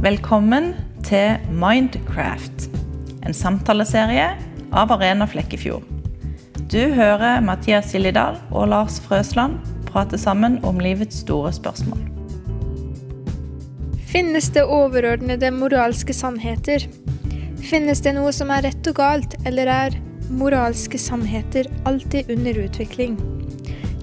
Velkommen til Mindcraft, en samtaleserie av Arena Flekkefjord. Du hører Mathias Gillidal og Lars Frøsland prate sammen om livets store spørsmål. Finnes det overordnede moralske sannheter? Finnes det noe som er rett og galt, eller er moralske sannheter alltid under utvikling?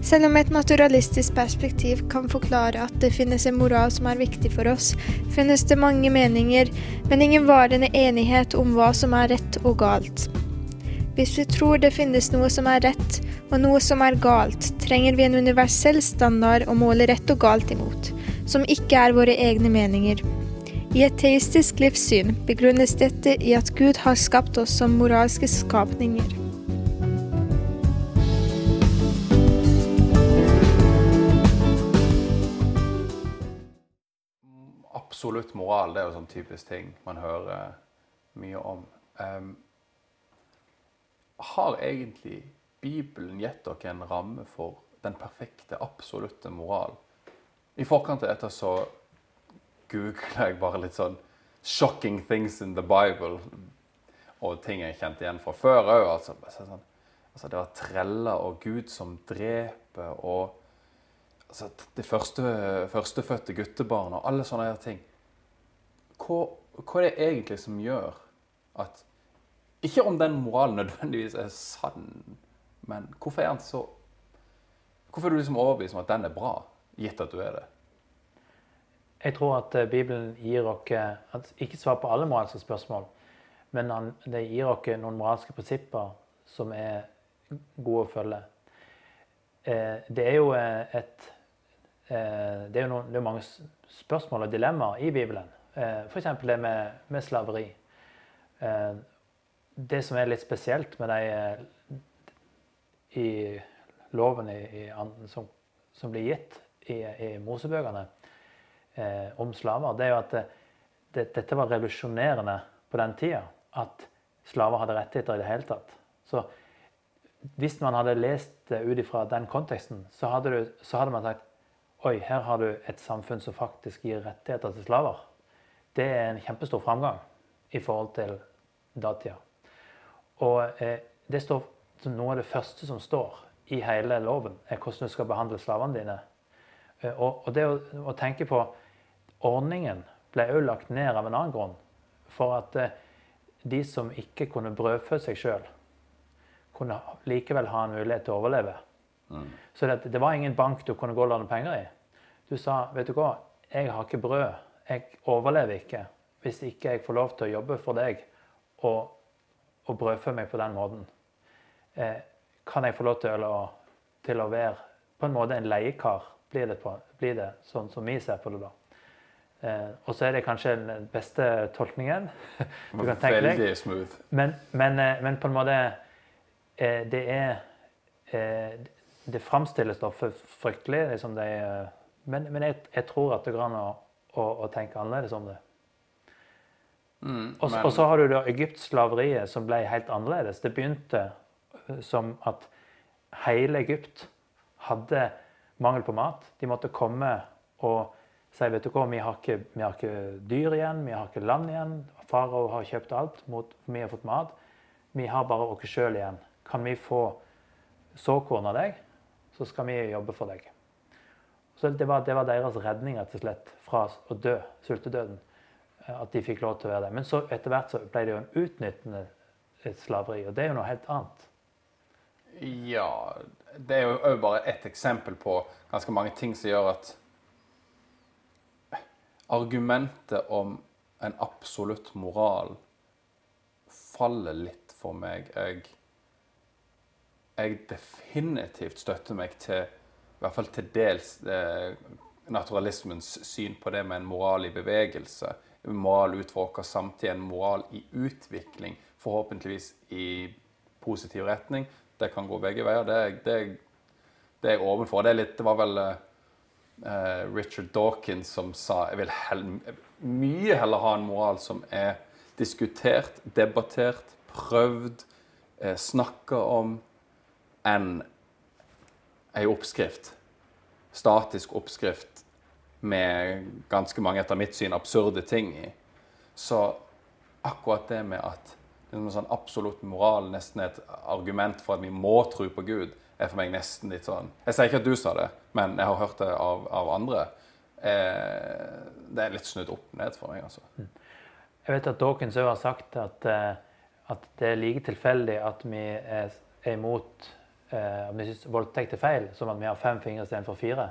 Selv om et naturalistisk perspektiv kan forklare at det finnes en moral som er viktig for oss, finnes det mange meninger, men ingen varende enighet om hva som er rett og galt. Hvis vi tror det finnes noe som er rett og noe som er galt, trenger vi en universell standard å måle rett og galt imot, som ikke er våre egne meninger. I et teistisk livssyn begrunnes dette i at Gud har skapt oss som moralske skapninger. Absolutt moral det er jo sånn typisk ting man hører mye om. Um, har egentlig Bibelen gitt dere en ramme for den perfekte, absolutte moral? I forkant av dette så googla jeg bare litt sånn 'shocking things in the Bible' og ting jeg kjente igjen fra før òg. Altså, sånn, altså, det var treller og Gud som dreper, og altså, det første, førstefødte guttebarn og alle sånne her ting. Hva, hva er det egentlig som gjør at Ikke om den moralen nødvendigvis er sann, men hvorfor er så Hvorfor er du liksom overbevist om at den er bra, gitt at du er det? Jeg tror at eh, Bibelen gir oss Ikke svar på alle moralske spørsmål, men det gir oss noen moralske prinsipper som er gode å følge. Eh, det er jo eh, et Eh, det er jo noen, det er mange spørsmål og dilemmaer i Bibelen. Eh, F.eks. det med, med, slaveri. Eh, det som er litt spesielt med de loven i, i, som, som, blir gitt i, i Mosebøkene eh, om slaver, det er jo at det, dette var revolusjonerende på den tida. At slaver hadde rettigheter i det hele tatt. Så hvis man hadde lest det ut ifra den konteksten, så hadde, du, så hadde man sagt Oi, her har du et samfunn som faktisk gir rettigheter til slaver. Det er en kjempestor framgang i forhold til datida. Og eh, det står Noe av det første som står i hele loven, er hvordan du skal behandle slavene dine. Eh, og, og, det å, å, tenke på ordningen ble òg lagt ned av en annen grunn. For at eh, de som ikke kunne brødfø seg sjøl, kunne likevel ha en mulighet til å overleve. Mm. Så det, det, var ingen bank du kunne gå og låne penger i. Du sa vet du hva, jeg har ikke brød. Jeg overlever ikke hvis ikke jeg får lov til å jobbe for deg og, og brødfø meg på den måten. Eh, kan jeg få lov til å, til å, være på en måte en leiekar? Blir det, på, blir det sånn som vi ser på det da? Eh, og så er det kanskje den beste tolkningen. du kan tenke deg. Veldig smooth. Men, men, eh, men, på en måte eh, Det er eh, det framstilles da fryktelig. Liksom de, eh, men, men jeg, jeg, tror at det går an å, å, og tenke annerledes om det. Mm, og, men... og, så har du da Egyptslaveriet, som ble helt annerledes. Det begynte eh, som at hele Egypt hadde mangel på mat. De måtte komme og si vet du hva, vi har ikke, vi har ikke dyr igjen, vi har ikke land igjen. Farao har kjøpt alt, mot, vi har fått mat. Vi har bare oss sjøl igjen. Kan vi få såkorn av deg? så skal vi jobbe for deg. Så det var, det var deres redning rett og slett fra å dø, sultedøden. Eh, at de fikk lov til å være det. Men så etter hvert så ble det jo en utnyttende slaveri, og det er jo noe helt annet. Ja Det er jo òg bare ett eksempel på ganske mange ting som gjør at argumentet om en absolutt moral faller litt for meg. Jeg jeg definitivt støtter meg til, i hvert fall til dels, eh, naturalismens syn på det med en moral i bevegelse. En Moral ut fra vår samtid, en moral i utvikling, forhåpentligvis i positiv retning. Det kan gå begge veier. Det det det er jeg åpen for. Det, litt, det, var vel uh, Richard Dawkins som sa jeg vil hell, mye heller ha en moral som er diskutert, debattert, prøvd, eh, snakka om enn ei oppskrift. Statisk oppskrift med ganske mange, etter mitt syn, absurde ting i. Så akkurat det med at en sånn absolutt moral nesten et argument for at vi må tro på Gud, er for meg nesten litt sånn Jeg sier ikke at du sa det, men jeg har hørt det av, av andre. Eh, det er litt snudd opp ned for meg, altså. Jeg vet at Dawkins òg har sagt at, eh, at, det er like tilfeldig at vi er imot eh, vi syns voldtekt er feil, som at vi har fem fingre istedenfor fire.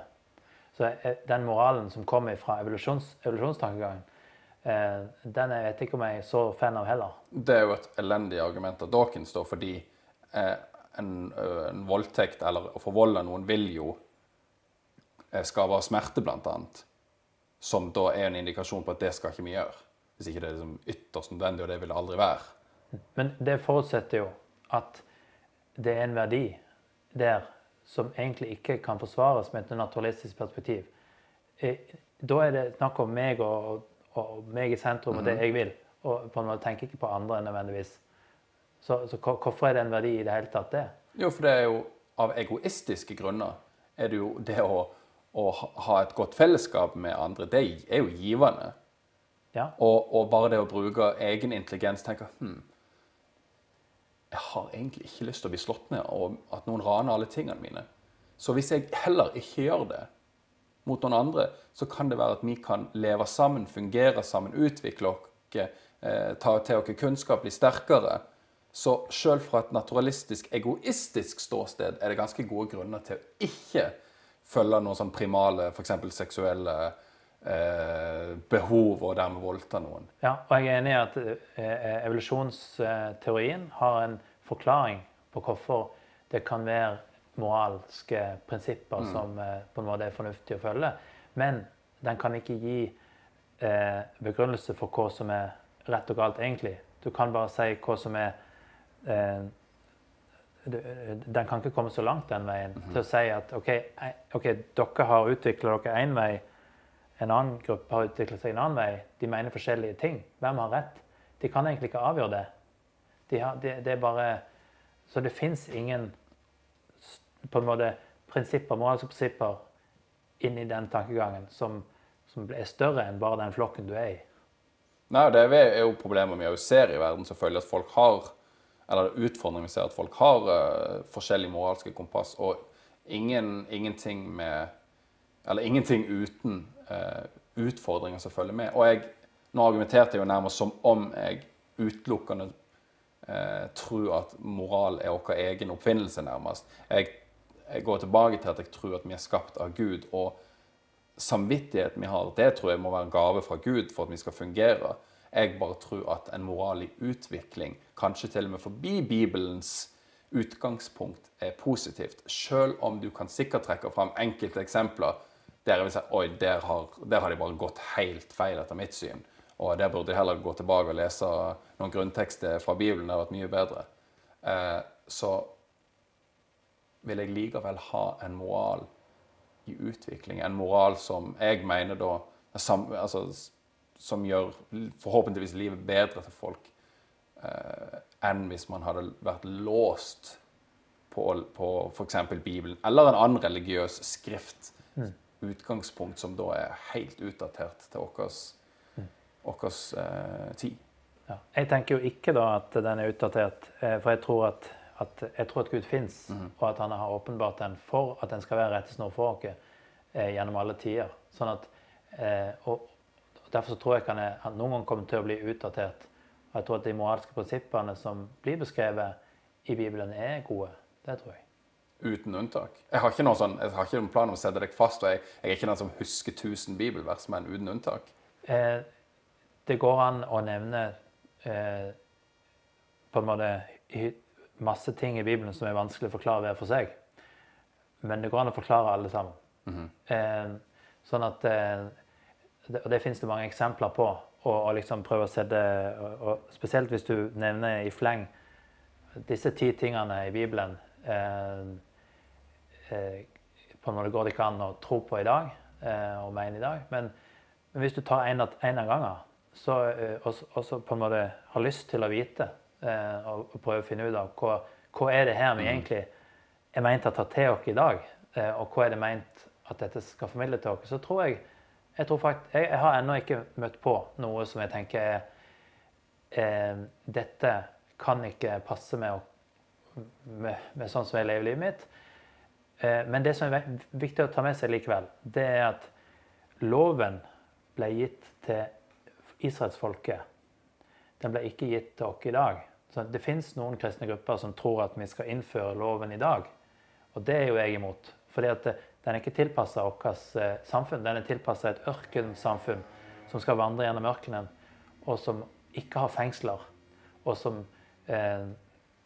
Så eh, den moralen som kommer fra evolusjons, evolusjonstankegangen, Eh, den jeg vet ikke om jeg er så fan av heller. Det er jo et elendig argument av Dawkins, da, fordi eh, en, en, voldtekt eller å forvolde noen vil jo skape smerte, blant annet. Som da er en indikasjon på at det skal ikke vi gjøre. Hvis ikke det er liksom ytterst nødvendig, og det vil det aldri være. Men det forutsetter jo at det er en verdi der som egentlig ikke kan forsvares med et naturalistisk perspektiv. Da er det snakk om meg og og meg i sentrum og det mhm. jeg vil. Og på en måte tenker ikke på andre nødvendigvis. Så, så hvorfor er det en verdi i det hele tatt, det? Jo, for det er jo av egoistiske grunner er det jo det å, å ha et godt fellesskap med andre, det er jo givende. Ja. Og, og, bare det å bruke egen intelligens tenke hm, Jeg har egentlig ikke lyst til å bli slått ned, og at noen raner alle tingene mine. Så hvis jeg heller ikke gjør det, mot noen andre, så kan det være at vi kan leve sammen, fungere sammen, utvikle oss, eh, ta til oss kunnskap, bli sterkere. Så sjøl fra et naturalistisk, egoistisk ståsted er det ganske gode grunner til å ikke følge noen sånn primale, f.eks. seksuelle behov, og dermed voldta noen. Ja, og jeg er enig i at eh, evolusjonsteorien har en forklaring på hvorfor det kan være moralske prinsipper mm. som eh, på en måte er fornuftig å følge. Men den kan ikke gi eh, begrunnelse for hva som er rett og galt egentlig. Du kan bare si hva som er eh, Den kan ikke komme så langt den veien mm -hmm. til å si at OK, OK, dere har utvikla dere én vei, en annen gruppe har utvikla seg en annen vei. De mener forskjellige ting. Hvem har rett? De kan egentlig ikke avgjøre det. De har, de, det er bare Så det fins ingen på en måte prinsipper, moralske prinsipper inn i den tankegangen som, som er større enn bare den flokken du er i. Nei, Det er jo problemet vi ser i verden, selvfølgelig, at folk har eller utfordringen vi ser at folk har uh, forskjellige moralske kompass. Og ingen, ingenting med Eller ingenting uten utfordringer som følger med. Og jeg, nå argumenterte jeg jo nærmest som om jeg utelukkende eh, tror at moral er vår egen oppfinnelse, nærmest. Jeg jeg går tilbake til at jeg tror at vi er skapt av Gud. Og samvittigheten vi har, det tror jeg må være en gave fra Gud for at vi skal fungere. Jeg bare tror at en moral i utvikling, kanskje til og med forbi Bibelens utgangspunkt, er positivt. Selv om du kan sikkert trekke fram enkelte eksempler der vil si oi, der har, der har de bare gått helt feil, etter mitt syn. Og der burde de heller gå tilbake og lese noen grunntekster fra Bibelen. Det har vært mye bedre. Eh, så vil jeg likevel ha en moral i utvikling. En moral som jeg mener da som, altså, som gjør forhåpentligvis livet bedre til folk eh, enn hvis man hadde vært låst på, på f.eks. Bibelen eller en annen religiøs skrift. Mm. Utgangspunkt som da er helt utdatert til vår mm. eh, tid. Ja. Jeg tenker jo ikke da at den er utdatert, eh, for jeg tror at at jeg tror at Gud fins, mm. og at han har åpenbart den for at den skal være rettesnor for oss eh, gjennom alle tider. Sånn at, eh, og, Derfor så tror jeg han, er, han noen ganger kommer til å bli utdatert. Og jeg tror at de moralske prinsippene som blir beskrevet i Bibelen, er gode. Det tror jeg. Uten unntak? Jeg har ikke noen, sånn, jeg har ikke noen plan om å sette deg fast. og jeg, jeg, er ikke den som husker 1000 bibelvers, men uten unntak. Eh, det går an å nevne eh, på en måte masse ting i Bibelen som er vanskelig å forklare hver for seg. Men det går an å forklare alle sammen. Mm -hmm. eh, sånn at eh, det, Og det finnes det mange eksempler på. Og, og liksom prøve å sette og, og, Spesielt hvis du nevner i fleng disse ti tingene i Bibelen eh På en måte går det ikke an å tro på i dag eh, og mene i dag. Men, men hvis du tar en av gangen, så, eh, og så på en måte har lyst til å vite Eh, og prøve å finne ut av hva, hva er det her vi mm. egentlig er meint å ta til oss i dag, eh, og hva er det meint at dette skal formidle til oss, så tror jeg Jeg, tror faktisk, jeg, jeg har ennå ikke møtt på noe som jeg tenker er eh, Dette kan ikke passe med, med, med, sånn som jeg lever livet mitt. Eh, men det som er viktig å ta med seg likevel, det er at loven ble gitt til israelsfolket. Den ble ikke gitt til oss i dag. Så det fins noen kristne grupper som tror at vi skal innføre loven i dag. Og det er jo jeg imot. Fordi at den er ikke tilpassa vårt eh, samfunn. Den er tilpassa et ørkensamfunn som skal vandre gjennom ørkenen, og som ikke har fengsler. Og som, eh,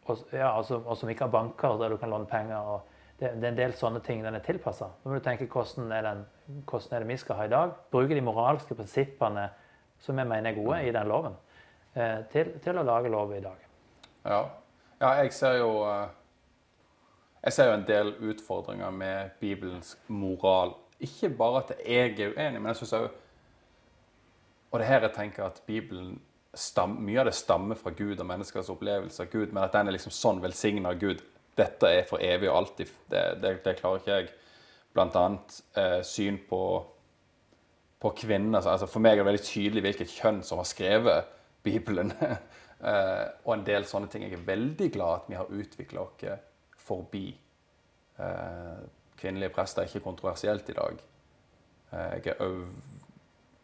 og, ja, altså, og som ikke har banker der du kan låne penger. Det, det, er en del sånne ting den er tilpassa. Da må du tenke hvordan er, den, hvordan er det vi skal ha i dag? Bruke de moralske prinsippene som jeg mener er gode i den loven, eh, til, til, å lage lov i dag. Ja. ja jeg ser jo eh, jeg ser jo en del utfordringer med Bibelens moral. Ikke bare at jeg er uenig, men jeg syns òg Og det er her jeg tenker at Bibelen stam, mye av det stammer fra Gud og menneskers opplevelse av Gud, men at den er liksom sånn velsigna Gud. Dette er for evig og alltid. Det, det, det klarer ikke jeg. Blant annet eh, syn på, på kvinner. Altså, for meg er det veldig tydelig hvilket kjønn som har skrevet Bibelen. eh, og en del sånne ting. Jeg er veldig glad at vi har utvikla oss forbi. Eh, kvinnelige prester er ikke kontroversielt i dag. Eh, jeg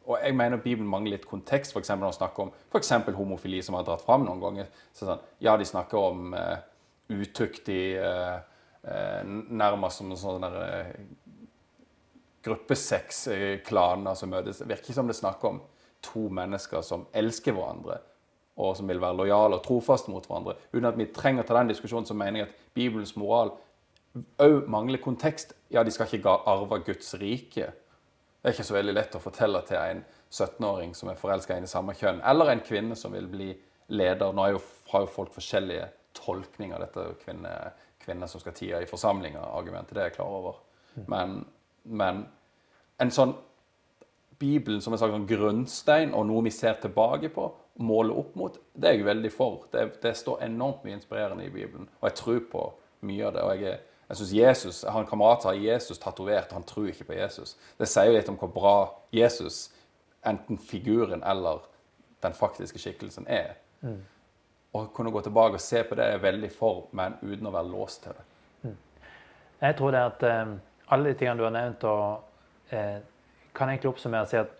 og jeg mener Bibelen mangler litt kontekst, f.eks. når de snakker om for homofili, som har dratt fram noen ganger. Sånn, ja, de snakker om uh, utuktig uh, uh, Nærmest som en sånn der, gruppesexklaner som møtes. Det virker som det snakker om to mennesker som elsker hverandre, og som vil være lojale og trofaste mot hverandre. Uten at vi trenger å ta den diskusjonen, så mener jeg at Bibelens moral òg mangler kontekst. Ja, de skal ikke arve Guds rike. Det er ikke så veldig lett å fortelle til en 17-åring som er forelska i samme kjønn, eller en kvinne som vil bli leder. Nå har jo folk forskjellige tolkninger av dette kvinner, som skal tie i forsamlinger, argumentet. Det er jeg klar over. Men, men en sånn Bibelen som en sånn grunnstein og noe vi ser tilbake på, måle opp mot, det er jeg veldig for. Det, det, står enormt mye inspirerende i Bibelen, og jeg tror på mye av det. og jeg, jeg synes Jesus, en kamerat har Jesus tatovert, og han tror ikke på Jesus. Det sier litt om hvor bra Jesus, enten figuren eller den faktiske skikkelsen, er. Mm. Å kunne gå tilbake og se på det er veldig for, men uten å være låst til det. Mm. Jeg tror det at eh, alle de tingene du har nevnt, og, eh, kan egentlig oppsummere og si at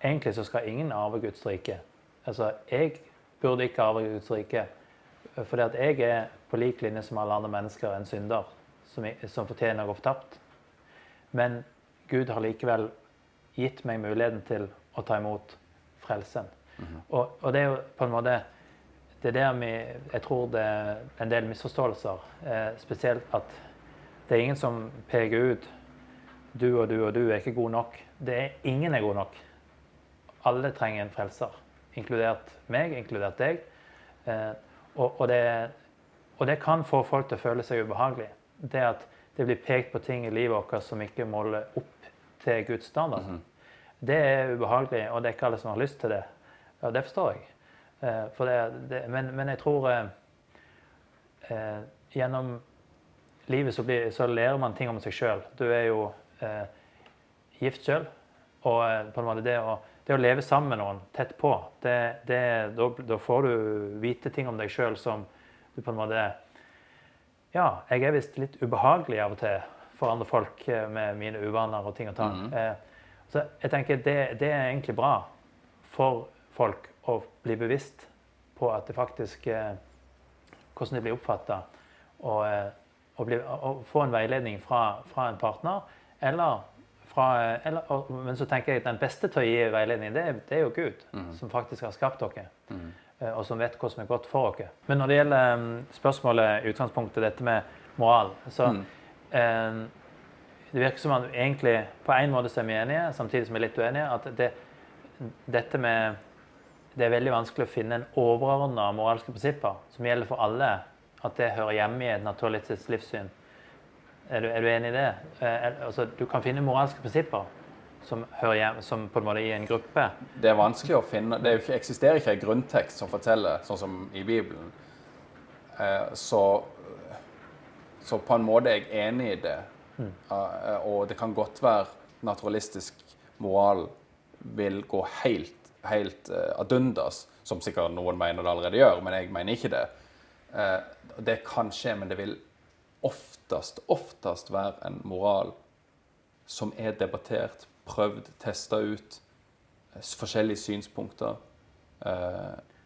egentlig så skal ingen arve Guds rike. Altså, jeg burde ikke arve Guds rike. Fordi at jeg er på lik linje som alle andre mennesker en synder som, som fortjener å gå fortapt. Men Gud har likevel gitt meg muligheten til å ta imot frelsen. Mm -hmm. og, og, det er jo på en måte det er der vi, Jeg tror det er en del misforståelser. Eh, spesielt at det er ingen som peker ut du og du og du er ikke god nok. Det er Ingen er god nok. Alle trenger en frelser inkludert meg, inkludert deg. Eh, og, og, det, og, det, kan få folk til å føle seg ubehagelig. Det at det blir pekt på ting i livet vårt som ikke måler opp til Guds standard. Mm -hmm. Det er ubehagelig, og det er ikke alle som har lyst til det. Ja, det forstår jeg. Eh, det, men, men, jeg tror eh, eh, gjennom livet så, blir, så, lærer man ting om seg sjøl. Du er jo eh, gift sjøl, og eh, på en måte det å det å leve sammen med noen tett på, det, det, da, får du vite ting om deg sjøl som du på en måte Ja, jeg er visst litt ubehagelig av og til for andre folk eh, med mine uvaner og ting og tang. Mm -hmm. så jeg tenker det, det, er egentlig bra for folk å bli bevisst på at det faktisk eh, Hvordan det blir oppfatta. Og, og, og, få en veiledning fra, fra en partner, eller fra, eller, men så tenker jeg at den beste til å gi veiledning, det det er jo Gud, mm. som faktisk har skapt dere. Mm. Og som vet hva som er godt for dere. Men når det gjelder um, spørsmålet i utgangspunktet, dette med moral, så mm. eh, Det virker som at egentlig på en måte er vi enige, samtidig som vi er litt uenige. At det, dette med Det er veldig vanskelig å finne en overordna moralske prinsipper som gjelder for alle. At det hører hjemme i et naturalistisk livssyn. Er du, er du enig i det? Eh, altså, du kan finne moralske prinsipper som hører hjemme som på en måte i en gruppe. Det er vanskelig å finne. Det ikke, eksisterer ikke en grunntekst som forteller, sånn som i Bibelen. Eh, så, så, på en måte er jeg enig i det. Mm. Eh, og det kan godt være naturalistisk moral vil gå helt, helt uh, ad undas, som sikkert noen mener det allerede gjør, men jeg mener ikke det. Uh, det kan skje, men det vil oftest, oftest være en moral som er debattert, prøvd, testa ut, uh, forskjellige synspunkter.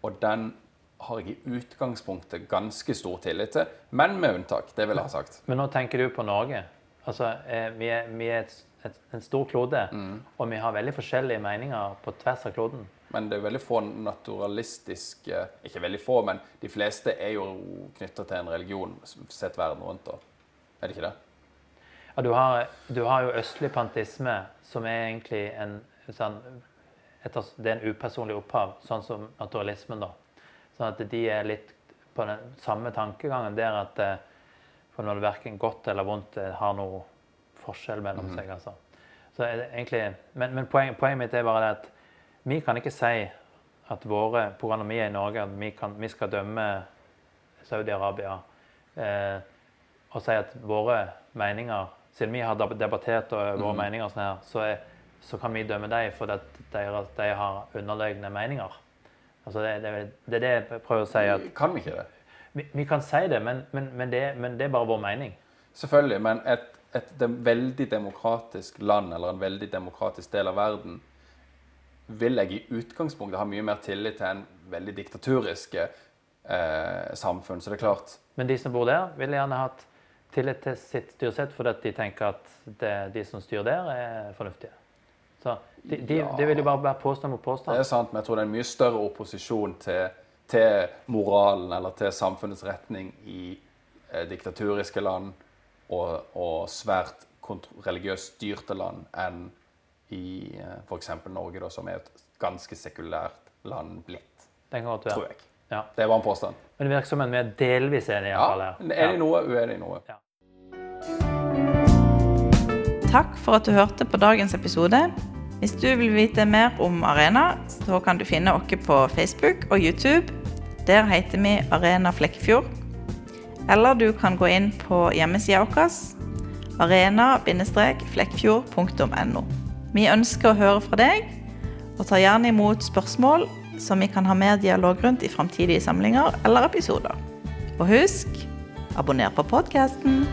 og den har jeg i utgangspunktet ganske stor tillit til, men med unntak. Det vil jeg ha sagt. Men nå tenker du på Norge. Altså, vi er, vi er et et, en stor klode, mm. og vi har veldig forskjellige meninger på tvers av kloden. Men det er veldig få naturalistiske Ikke veldig få, men de fleste er jo knytta til en religion sett verden rundt. Da. Er det ikke det? Ja, du har, du har jo østlig pantisme, som er egentlig en sånn, et, Det er en upersonlig opphav, sånn som naturalismen. da. Sånn at de er litt på den samme tankegangen der at eh, for når det verken godt eller vondt eh, har noe forskjell mellom mm. seg. altså. Så egentlig, Men, men poenget, poenget, mitt er bare det at vi kan ikke si at våre pga. vi er i Norge, at vi, kan, vi skal dømme Saudi-Arabia eh, og si at våre meninger Siden vi har debattert og våre mm. meninger, sånn her, så, er, så, kan vi dømme dem fordi de, de har underliggende meninger. Altså det, det, det, er det jeg prøver å si. at... Kan vi ikke det? Vi, vi kan si det, men, men, men, det, men det er bare vår mening. Selvfølgelig, men et et dem, veldig demokratisk land eller en veldig demokratisk del av verden vil jeg i utgangspunktet ha mye mer tillit til enn veldig diktaturiske eh, samfunn. Så det er klart Men de som bor der, vil gjerne hatt tillit til sitt styresett fordi de tenker at det, de som styrer der, er fornuftige. Så de, de, ja, det vil jo bare være påstand mot påstand. Det er sant, men jeg tror det er en mye større opposisjon til, til moralen eller til samfunnets retning i eh, diktaturiske land og, og svært religiøst styrte land enn i eh, f.eks. Norge, da, som er et ganske sekulært land blitt. Den kan du være. Tror jeg. Ja. Det var en påstand. Men det virker som en vi er delvis enige. Ja, enig i noe, uenig i noe. Ja. Takk for at du hørte på dagens episode. Hvis du vil vite mer om Arena, så kan du finne oss på Facebook og YouTube. Der heter vi Arena Flekkefjord. Eller du kan gå inn på hjemmesida vår arena-flekkfjord.no. Vi ønsker å høre fra deg, og tar gjerne imot spørsmål som vi kan ha mer dialog rundt i framtidige samlinger eller episoder. Og husk abonner på podkasten.